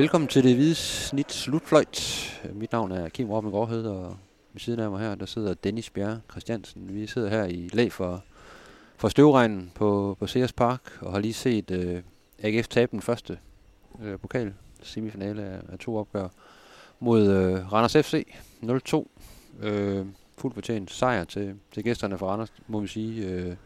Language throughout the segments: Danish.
Velkommen til det hvide snit slutfløjt. Mit navn er Kim Robben Gårdhed, og ved siden af mig her, der sidder Dennis Bjerre Christiansen. Vi sidder her i lag for, for støvregnen på, på Sears Park, og har lige set øh, AGF tabe den første øh, pokal semifinale af, af to opgør mod øh, Randers FC 0-2. Øh, fuldt fortjent sejr til, til gæsterne fra Randers, må vi sige. Øh,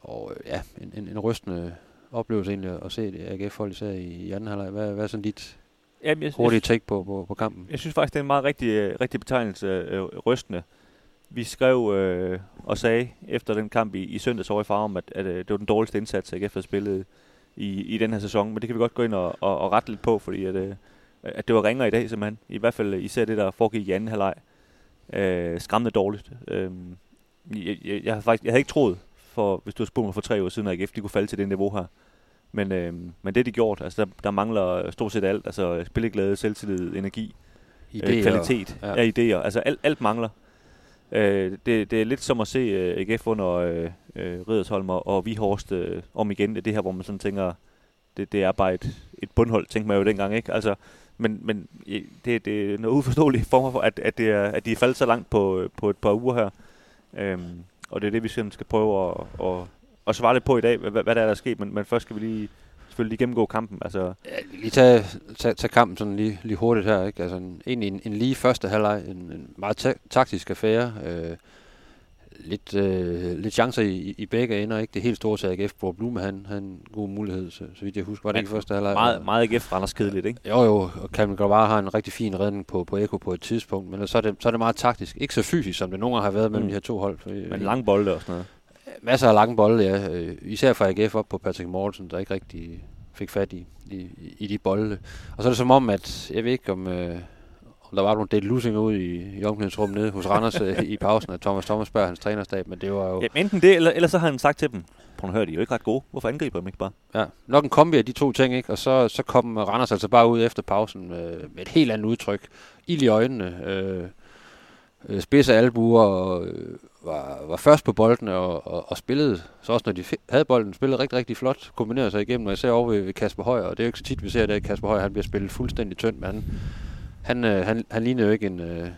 og øh, ja, en, en, en rystende oplevelse egentlig at se AGF-hold især i anden halvleg. Hvad, hvad er sådan dit Jamen, jeg, hurtige take på, på, på kampen? jeg synes faktisk, det er en meget rigtig, øh, rigtig betegnelse, øh, rystende. Vi skrev øh, og sagde efter den kamp i, i søndags over i Farum, at, at øh, det var den dårligste indsats, AGF har spillet i, i den her sæson. Men det kan vi godt gå ind og, og, og rette lidt på, fordi at, øh, at det var ringer i dag simpelthen. I hvert fald især det, der foregik i anden halvleg. Øh, skræmmende dårligt. Øh, jeg, jeg, jeg, havde faktisk, jeg havde ikke troet, for, hvis du havde spurgt mig for tre år siden, at AGF de kunne falde til det niveau her. Men, øh, men det er de gjort. Altså, der, der mangler stort set alt. Altså spilleglæde, selvtillid, energi, Idéer, øh, kvalitet, ja. ja, idéer. Altså alt, alt mangler. Øh, det, det er lidt som at se øh, AGF under øh, øh, Riddersholm og, og Vihorst øh, om igen. Det det her, hvor man sådan tænker, det, det er bare et, et bundhold, tænkte man jo dengang, ikke? Altså, men, men det, det er noget uforståeligt for mig, for, at, at, det er, at de er faldet så langt på, på et par uger her. Øhm, og det er det, vi skal prøve at, at, at svare lidt på i dag, hvad, hvad der er, der er sket. Men, men først skal vi lige selvfølgelig lige gennemgå kampen. Altså, Ja, lige tage, tage, tage kampen sådan lige, lige hurtigt her. Ikke? Altså en, egentlig en, en lige første halvleg, en, en meget ta- taktisk affære. Øh, lidt, øh, lidt chancer i, i begge ender. Ikke det helt store til AGF. Hvor Blume, han, han god mulighed, så, så vidt jeg husker. Var det ikke i første halvleg? meget, meget AGF Randers kedeligt, ikke? Jo, jo, og Calvin Gravard har en rigtig fin redning på, på Eko på et tidspunkt, men så er, det, så er det meget taktisk. Ikke så fysisk, som det nogle gange har været mellem Mm. de her to hold. For, Men lange bolde og sådan noget. Masser af lange bolde, ja. Øh, Især fra AGF op på Patrick Mortensen, der ikke rigtig fik fat i, i, i de bolde. Og så er det som om, at jeg ved ikke, om, øh, om der var nogle lusinger ud i, i omklædningsrummet nede hos Randers øh, i pausen, at Thomas Thomas spørger hans trænerstab, men det var jo Ja, enten det, eller, eller så har han sagt til dem, prøv at høre, de er jo ikke ret gode. Hvorfor angriber de ikke bare? ja, nok en kombi af de to ting, ikke? og så, så kom Randers altså bare ud efter pausen med, med et helt andet udtryk. Ild i øjnene, øh, øh, spidse albuer, og øh, var, var først på bolden og, og, og spillede, så også når de havde bolden, spillede rigtig, rigtig flot, kombinerede sig igennem, og især over ved, ved Kasper Højer, og det er jo ikke så tit, vi ser det, at Kasper Højer han bliver spillet fuldstændig tyndt, men han, han, øh, han, han lignede jo ikke en, øh,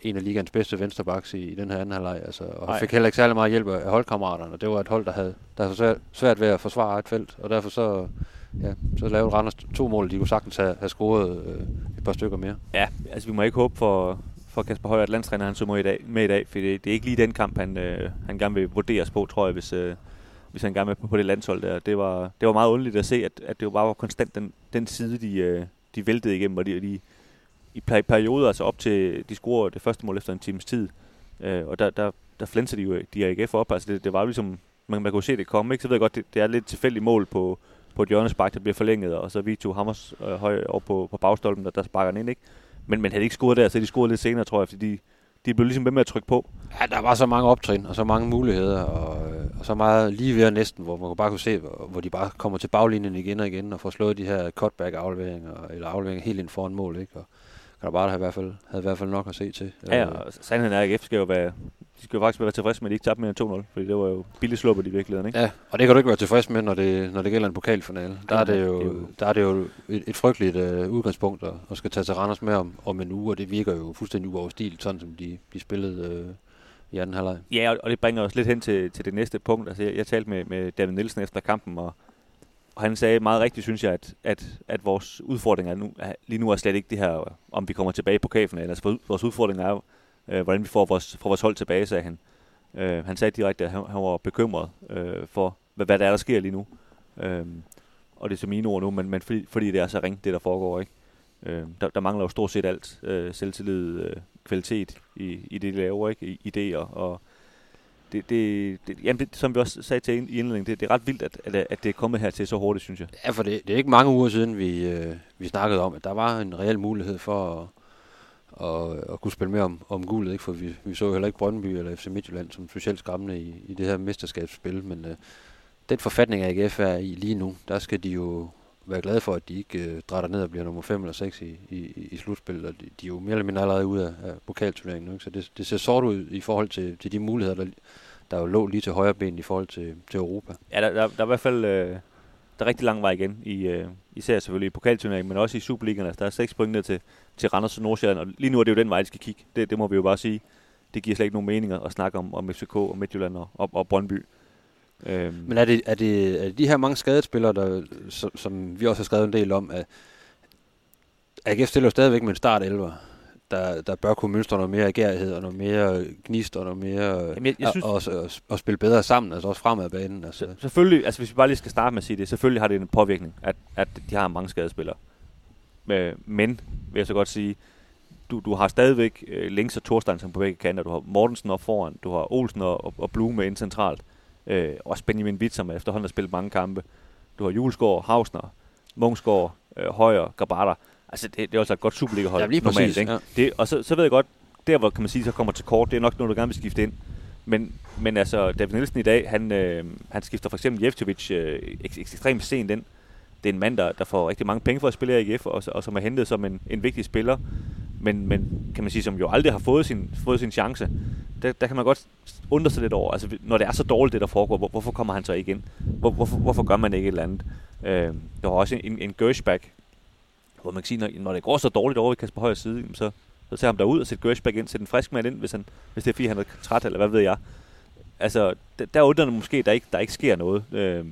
en af ligands bedste vensterbacks i, i den her anden halvleg, altså, og han Nej. fik heller ikke særlig meget hjælp af holdkammeraterne, det var et hold, der havde, der havde svært, svært ved at forsvare et felt, og derfor så, ja, så lavede Randers to mål, de kunne sagtens have, have scoret øh, et par stykker mere. Ja, altså vi må ikke håbe for, for Kasper Højer, at landstræner han så med i dag, med i dag for det, det er ikke lige den kamp, han, øh, han gerne vil vurderes på, tror jeg, hvis, øh, hvis han gerne vil på, på det landshold der. Det var, det var meget underligt at se, at, at det jo bare var konstant den, den side, de, øh, de væltede igennem, og de, de i perioder, altså op til, de scorer det første mål efter en times tid, øh, og der, der, der flænser de jo de AGF op, altså det, det var jo ligesom, man, man kunne se det komme, ikke? Så ved jeg godt, det, det er lidt tilfældigt mål på, på et hjørnespark, der bliver forlænget, og så Vito Hammers øh, høj over på, på bagstolpen, der, der sparker den ind, ikke? Men, men havde de ikke scoret der, så de scoret lidt senere, tror jeg, fordi de, de blev ligesom ved med at trykke på. Ja, der var så mange optrin, og så mange muligheder, og, øh, og så meget lige ved næsten, hvor man bare kunne se, hvor, hvor de bare kommer til baglinjen igen og igen, og får slået de her cutback-afleveringer, eller afleveringer helt ind foran mål, ikke? Og Grabart havde i hvert fald, havde i hvert fald nok at se til. Ja, og sandheden er, at AGF skal jo være, de skal jo faktisk være tilfredse med, at de ikke tabte mere end 2-0, fordi det var jo billigt sluppet i virkeligheden, ikke? Ja, og det kan du ikke være tilfreds med, når det, når det gælder en pokalfinale. Der er det jo, det er jo- der er det jo et, et frygteligt øh, udgangspunkt at, at skal tage til Randers med om, om en uge, og det virker jo fuldstændig uoverstigeligt, sådan som de, de spillede øh, i anden halvleg. Ja, og- og det bringer os lidt hen til, til det næste punkt. Altså, jeg, jeg talte med, med David Nielsen efter kampen, og, og han sagde meget rigtigt, synes jeg, at, at, at vores udfordringer nu, lige nu er slet ikke det her, om vi kommer tilbage på kafen. Altså, vores- vores udfordring er jo, øh, hvordan vi får vores, får vores hold tilbage, sagde han. Øh, han sagde direkte, at han, han var bekymret øh, for, hvad, hvad der er, der sker lige nu. Øh, og det er så mine ord nu, men, men fordi, fordi det er så ringt, det der foregår, ikke? Øh, der, der mangler jo stort set alt. Øh, selvtillid, øh, kvalitet i, i det, de laver, ikke? I, idéer og det, det, det, jamen det, som vi også sagde til i indledningen, det, det er ret vildt, at, at, at det er kommet her til så hurtigt, synes jeg. Ja, for det, det er ikke mange uger siden, vi, øh, vi snakkede om, at der var en reel mulighed for at, og, og kunne spille mere om, om gulet, ikke? for vi, vi så jo heller ikke Brøndby eller FC Midtjylland som specielt skræmmende i, i det her mesterskabsspil, men øh, den forfatning, AGF er i lige nu, der skal de jo være glade for, at de ikke øh, drætter ned og bliver nummer 5 eller 6 i, i, i slutspillet, og de, de er jo mere eller mindre allerede ude af, af pokalturneringen, nu, ikke? så det, det ser sort ud i forhold til, til de muligheder, der, der jo lå lige til højre ben i forhold til, til Europa. Ja, der, der, der er i hvert fald... Øh, der er rigtig lang vej igen, i, øh, især selvfølgelig i pokalturneringen, men også i Superligaen. Altså, der er seks point ned til, til Randers og Nordsjælland, og lige nu er det jo den vej, de skal kigge. Det, det må vi jo bare sige. Det giver slet ikke nogen mening at snakke om, om FCK og Midtjylland og, og, og Brøndby. Øhm. Men er det, er, det, er det de her mange skadespillere, der, som, som vi også har skrevet en del om, at AGF stiller jo stadigvæk med en start 11 der, der bør kunne mønstre noget mere agerighed og noget mere gnist og noget mere Jamen, jeg, jeg synes, og, og, og, og spille bedre sammen, altså også fremad banen. Altså. Selvfølgelig, altså hvis vi bare lige skal starte med at sige det, selvfølgelig har det en påvirkning, at, at de har mange skadespillere. Men, vil jeg så godt sige, du, du har stadigvæk øh, Links og Thorstein som på begge kanter. Du har Mortensen op foran, du har Olsen og, og, og Blume ind centralt. Øh, også Benjamin Witt, som efterhånden har spillet mange kampe. Du har Julesgaard, Hausner, Mungsgaard, øh, Højer, Gabata. Altså, det, det er også et godt Superliga-hold ja, lige normalt, præcis, ikke? Ja. Det, og så, så ved jeg godt, der hvor kan man sige, så kommer til kort, det er nok noget, du gerne vil skifte ind. Men, men altså, David Nielsen i dag, han, øh, han skifter for eksempel Jeftovic øh, ek, ekstremt sent ind. Det er en mand, der, der får rigtig mange penge for at spille i AGF, og, og som er hentet som en, en vigtig spiller. Men, men kan man sige, som jo aldrig har fået sin, fået sin chance. Der, der kan man godt undre sig lidt over, altså når det er så dårligt, det der foregår, hvor, hvorfor kommer han så ikke ind? Hvor, hvorfor, hvorfor gør man ikke et eller andet? Øh, der var også en, en Gershback, hvor man kan sige, når, når det går så dårligt over i Kasper Højers side, så, så tager ham derud og sætter Gershback ind, sætter en frisk mand ind, hvis, han, hvis det er fordi, han er træt, eller hvad ved jeg. Altså, der, der undrer det måske, der ikke, der ikke sker noget. Øh,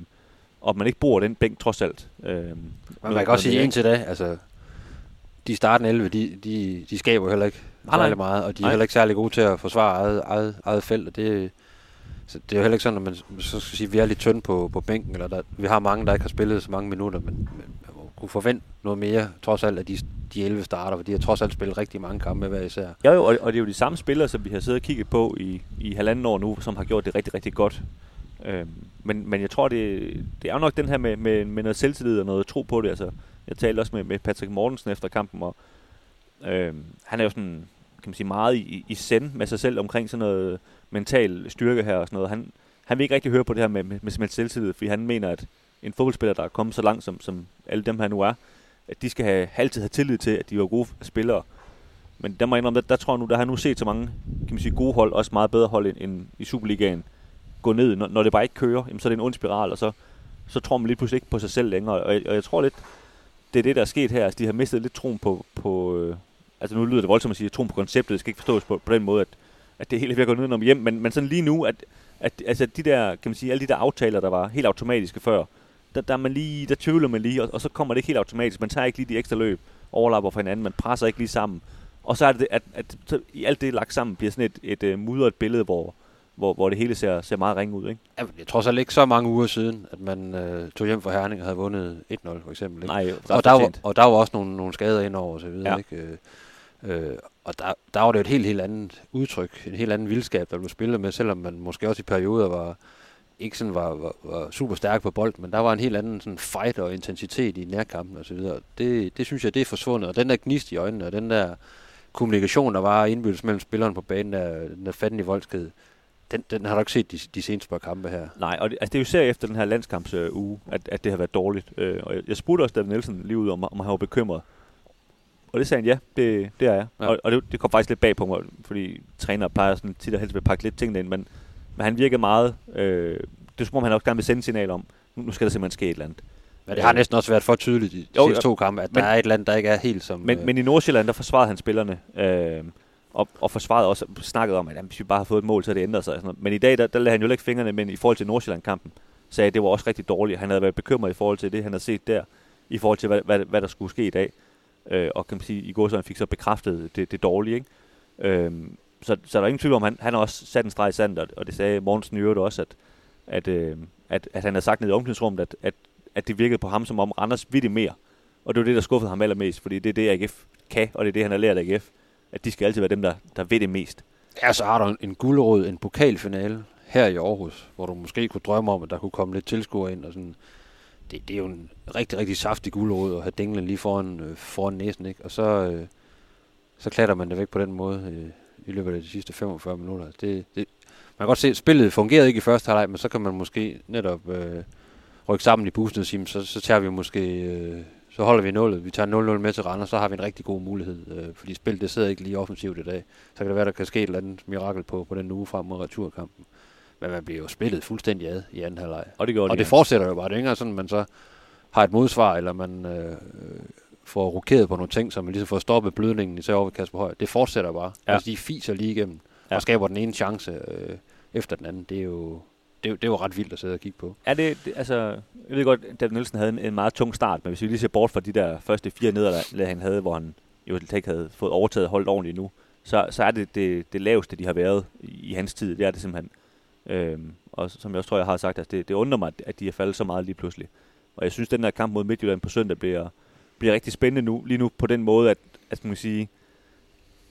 og man ikke bruger den bænk trods alt. Øh, Men man kan også sige indtil da, altså, de startende 11, de, de, de skaber heller ikke nej, særlig meget, og de er nej. heller ikke særlig gode til at forsvare eget, eget, eget felt, og det, så det er jo heller ikke sådan, at man så skal sige, at vi er lidt tynd på, på bænken, eller der, vi har mange, der ikke har spillet så mange minutter, men, men kunne forvente noget mere, trods alt, at de, de 11 starter, for de har trods alt spillet rigtig mange kampe hver især. Ja, jo, og, og det er jo de samme spillere, som vi har siddet og kigget på i, i halvanden år nu, som har gjort det rigtig, rigtig godt. Øh, men, men jeg tror, det, det er jo nok den her med, med, med noget selvtillid og noget tro på det. Altså, jeg talte også med, med Patrick Mortensen efter kampen, og øh, han er jo sådan, kan man sige, meget i, i send med sig selv omkring sådan noget mental styrke her og sådan noget. Han, han vil ikke rigtig høre på det her med, med, med, med selvtillid, fordi han mener, at en fodboldspiller, der er kommet så langt, som, som alle dem her nu er, at de skal have, altid have tillid til, at de er gode spillere. Men der må jeg indrømme, der, der tror jeg nu, der har nu set så mange kan man sige, gode hold, også meget bedre hold end, end i Superligaen, gå ned, når, når det bare ikke kører, jamen, så er det en ond spiral, og så, så tror man lige pludselig ikke på sig selv længere. Og jeg, og jeg tror lidt, det er det, der er sket her. Altså, de har mistet lidt troen på, på øh, altså nu lyder det voldsomt at sige, troen på konceptet, det skal ikke forstås på, på den måde, at, at det hele er ved at gå ned om hjem, men, men sådan lige nu, at, at altså de der, kan man sige, alle de der aftaler, der var helt automatiske før, der, der, man lige, der tvivler man lige, og, og, så kommer det ikke helt automatisk. Man tager ikke lige de ekstra løb, overlapper for hinanden, man presser ikke lige sammen. Og så er det, at, at, at i alt det lagt sammen bliver sådan et, et, et mudret billede, hvor, hvor, hvor det hele ser, ser meget ringe ud. Ikke? Ja, jeg tror så ikke så mange uger siden, at man øh, tog hjem fra Herning og havde vundet 1-0 for eksempel. Ikke? Nej, og, der var, og der var også nogle, nogle skader indover og så videre. Ja. Ikke? Øh, og der, der var det jo et helt, helt andet udtryk, en helt anden vildskab, der blev spillet med, selvom man måske også i perioder var ikke sådan var, var, var super stærk på bold, men der var en helt anden sådan fight og intensitet i nærkampen og så videre. Det, det synes jeg, det er forsvundet, og den der gnist i øjnene, og den der kommunikation, der var indbyrdes mellem spilleren på banen, der, den der i voldskede, den, den har du ikke set de, de seneste par kampe her. Nej, og det, altså det er jo især efter den her landskampsuge, øh, at, at det har været dårligt. Øh, og jeg, jeg spurgte også David Nielsen lige ud om, om han var bekymret. Og det sagde han, ja, det, det er jeg. Ja. Og, og det, det kom faktisk lidt bag på mig, fordi træner plejer sådan tit og helst vil pakke lidt ting ind, men, men han virkede meget, øh, det som om han også gerne vil sende signal om, nu, skal der simpelthen ske et eller andet. Men det har næsten også været for tydeligt i de jo, sidste to kampe, at men, der er et andet, der ikke er helt som... Men, øh, men i Nordsjælland, der forsvarede han spillerne, øh, og, og forsvaret også snakket om, at jamen, hvis vi bare har fået et mål, så det ændret sig. Sådan noget. Men i dag, der, der lader han jo ikke fingrene, men i forhold til Nordsjælland-kampen, sagde at det var også rigtig dårligt. Han havde været bekymret i forhold til det, han havde set der, i forhold til, hvad, hvad, hvad der skulle ske i dag. Øh, og kan man sige, i går så han fik så bekræftet det, det dårlige. Ikke? Øh, så, så der er ingen tvivl om, han, han har også sat en streg i sandet, og det sagde Morgens i også, at, at, øh, at, at han havde sagt ned i omklædningsrummet, at, at, at det virkede på ham som om Randers vidte mere. Og det var det, der skuffede ham allermest, fordi det er det, AGF kan, og det er det, han har lært af AGF. At de skal altid være dem, der, der ved det mest. Ja, så har du en, en guldråd, en pokalfinale her i Aarhus, hvor du måske kunne drømme om, at der kunne komme lidt tilskuer ind. Og sådan. Det, det er jo en rigtig, rigtig saftig guldråd at have dinglen lige foran, øh, foran næsen. Ikke? Og så, øh, så klatter man det væk på den måde øh, i løbet af de sidste 45 minutter. Det, det, man kan godt se, at spillet fungerede ikke i første halvleg, men så kan man måske netop øh, rykke sammen i bussen og sige, så, så tager vi måske... Øh, så holder vi nullet. Vi tager 0-0 med til Randers, så har vi en rigtig god mulighed. Øh, fordi spillet det sidder ikke lige offensivt i dag. Så kan det være, der kan ske et eller andet mirakel på, på den uge frem mod returkampen. Men man bliver jo spillet fuldstændig ad i anden halvleg. Og det gjorde Og de, det fortsætter jo bare. Det er ikke engang sådan, at man så har et modsvar, eller man øh, får rokeret på nogle ting, så man ligesom får stoppet blødningen, især over ved Kasper Høj. Det fortsætter bare. Ja. Altså, de fiser lige igennem, Ja. og skaber den ene chance øh, efter den anden. Det er jo det, er det jo ret vildt at sidde og kigge på. Er det, det, altså, jeg ved godt, David Nielsen havde en, en meget tung start, men hvis vi lige ser bort fra de der første fire nederlag, han havde, hvor han jo ikke havde fået overtaget holdt ordentligt nu, så, så er det, det det laveste, de har været i, i hans tid. Det er det simpelthen. Øhm, og som jeg også tror, jeg har sagt, altså, det, det undrer mig, at de er faldet så meget lige pludselig. Og jeg synes, den der kamp mod Midtjylland på søndag bliver, bliver rigtig spændende nu, lige nu på den måde, at, at man kan sige,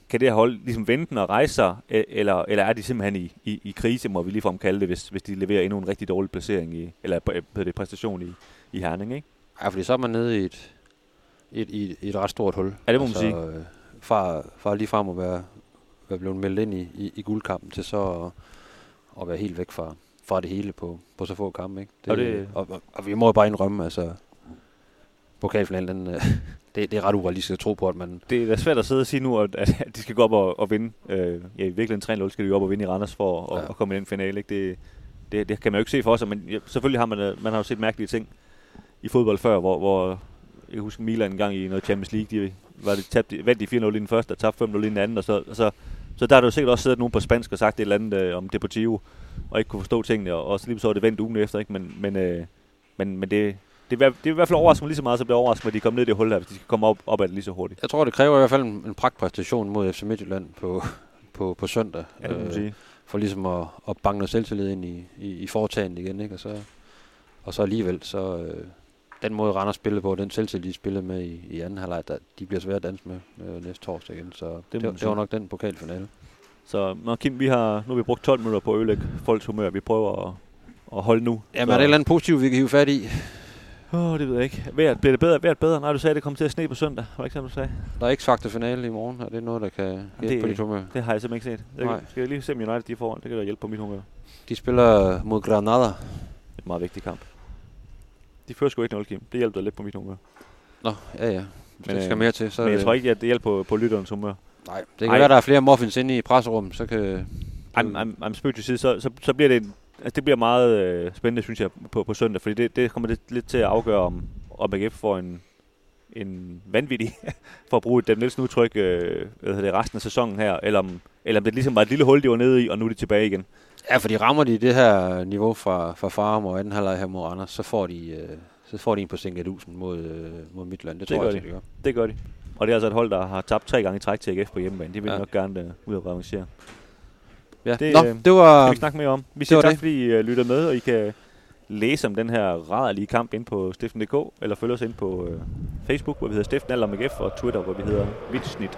kan det her hold ligesom vente den og rejse sig, eller, eller er de simpelthen i, i, i krise, må vi lige kalde det, hvis, hvis de leverer endnu en rigtig dårlig placering, i, eller det præstation i, i Herning, ikke? Ja, fordi så er man nede i et, et, et, et ret stort hul. Ja, det må man sige. Øh, fra, fra lige frem at være, være blevet meldt ind i, i, i guldkampen, til så at, at være helt væk fra, fra det hele på, på så få kampe. Ikke? Og det- og, og, og, vi må jo bare indrømme, altså, pokalfinalen, den, øh, det, det er ret urealistisk at tro på, at man... Det er da svært at sidde og sige nu, at, at de skal gå op og, og vinde. Øh, ja, i virkeligheden 3-0 skal de gå op og vinde i Randers for at, Ja. at komme i den finale. Ikke? Det, det, det, kan man jo ikke se for sig, men ja, selvfølgelig har man, øh, man har jo set mærkelige ting i fodbold før, hvor, hvor jeg kan huske Milan en gang i noget Champions League, de var det tabt, vandt de 4-0 i den første, og tabte 5-0 i den anden, og så, og så, så der er der jo sikkert også siddet nogen på spansk og sagt et eller andet øh, om Deportivo, og ikke kunne forstå tingene, og, og så lige så var det vendt ugen efter, ikke? men, men, øh, men, men det, det, er, det er i hvert fald overrasket mig lige så meget, så bliver overrasket, at de kommer ned i det hul her, hvis de skal komme op, op ad det lige så hurtigt. Jeg tror, det kræver i hvert fald en, en pragtpræstation mod FC Midtjylland på, på, på søndag. Ja, det man sige. for ligesom at, at banke noget selvtillid ind i, i, i foretagendet igen, ikke? Og så, og så alligevel, så øh, den måde Randers spillede på, den selvtillid, de spillede med i, i anden halvleg, der, de bliver svære at danse med øh, næste torsdag igen, så det, det, det var nok den pokalfinale. Så når Kim, vi har, nu har vi brugt 12 minutter på at ødelægge folks humør. Vi prøver at, at holde nu. Jamen, Så- er der et eller andet positivt, vi kan hive fat i? Åh, oh, det ved jeg ikke. Vejret, bliver det bedre? Vejret bedre? Nej, du sagde, at det kommer til at sne på søndag. Var det ikke sådan, du sagde? Der er ikke fakta finale i morgen, er det noget, der kan hjælpe det- på dit humør? Det har jeg simpelthen ikke set. Jeg, Nej. skal jeg lige se, om United de får Det kan da hjælpe på mit humør. De spiller mod Granada. Et meget vigtig kamp. De fører sgu ikke 0, Kim. Det hjælper lidt på mit humør. Nå, ja ja. Hvis Men, der skal øh, mere til, så er Men jeg det... tror ikke, at det hjælper på, på lytterens humør. Nej, det kan Ej. være, der er flere muffins inde i presserummet, så kan... I'm, I'm, I'm spøg til side, så, så, så bliver det, en- altså det bliver meget øh, spændende, synes jeg, på, på søndag, fordi det, det kommer lidt, lidt til at afgøre, om, om AGF får en, en vanvittig, for at bruge et David Nielsen udtryk, øh, hvad hedder det, resten af sæsonen her, eller om, eller om det ligesom var et lille hul, de var nede i, og nu er de tilbage igen. Ja, fordi rammer de det her niveau fra, fra Farum og anden halvleg her mod Randers, så får de, øh, så får de en på Sinkadusen mod, øh, mod Midtland. Det, Det tror jeg, de. de gør. Det gør de. Og det er altså et hold, der har tabt tre gange i træk til AGF på hjemmebane. De vil. Ja. nok gerne øh, ud og revancere. Ja. Det, Nå, øh, det var... Skal vi snakke mere om. Vi siger tak, det. fordi I øh, lytter med, og I kan læse om den her rædderlige kamp ind på stiften.dk, eller følge os ind på øh, Facebook, hvor vi hedder Stiften Alder og Twitter, hvor vi hedder Vildsnit.